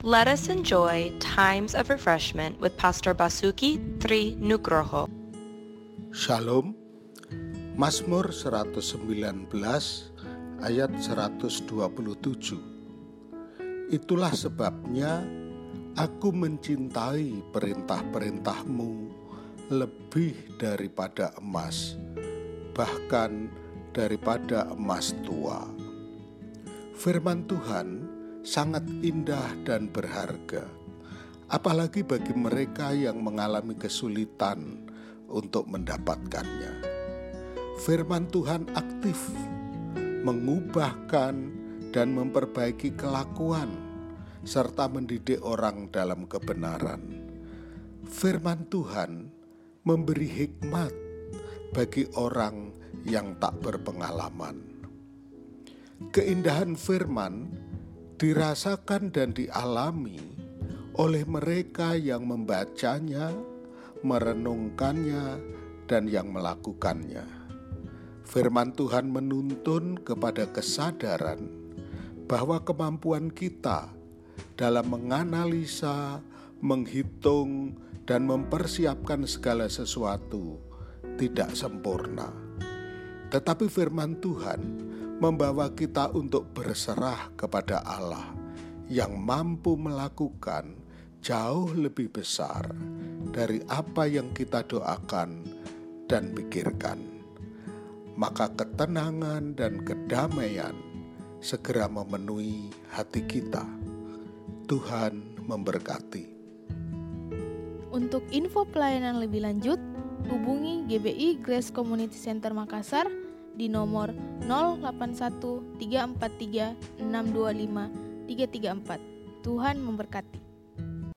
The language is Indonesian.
Let us enjoy times of refreshment with Pastor Basuki Tri Nugroho. Shalom. Mazmur 119 ayat 127 Itulah sebabnya aku mencintai perintah-perintahmu lebih daripada emas bahkan daripada emas tua. Firman Tuhan sangat indah dan berharga apalagi bagi mereka yang mengalami kesulitan untuk mendapatkannya. Firman Tuhan aktif mengubahkan dan memperbaiki kelakuan serta mendidik orang dalam kebenaran. Firman Tuhan memberi hikmat bagi orang yang tak berpengalaman. Keindahan firman dirasakan dan dialami oleh mereka yang membacanya merenungkannya, dan yang melakukannya. Firman Tuhan menuntun kepada kesadaran bahwa kemampuan kita dalam menganalisa, menghitung, dan mempersiapkan segala sesuatu tidak sempurna. Tetapi firman Tuhan membawa kita untuk berserah kepada Allah yang mampu melakukan jauh lebih besar dari apa yang kita doakan dan pikirkan. Maka ketenangan dan kedamaian segera memenuhi hati kita. Tuhan memberkati. Untuk info pelayanan lebih lanjut, hubungi GBI Grace Community Center Makassar di nomor 081 343 625 334. Tuhan memberkati.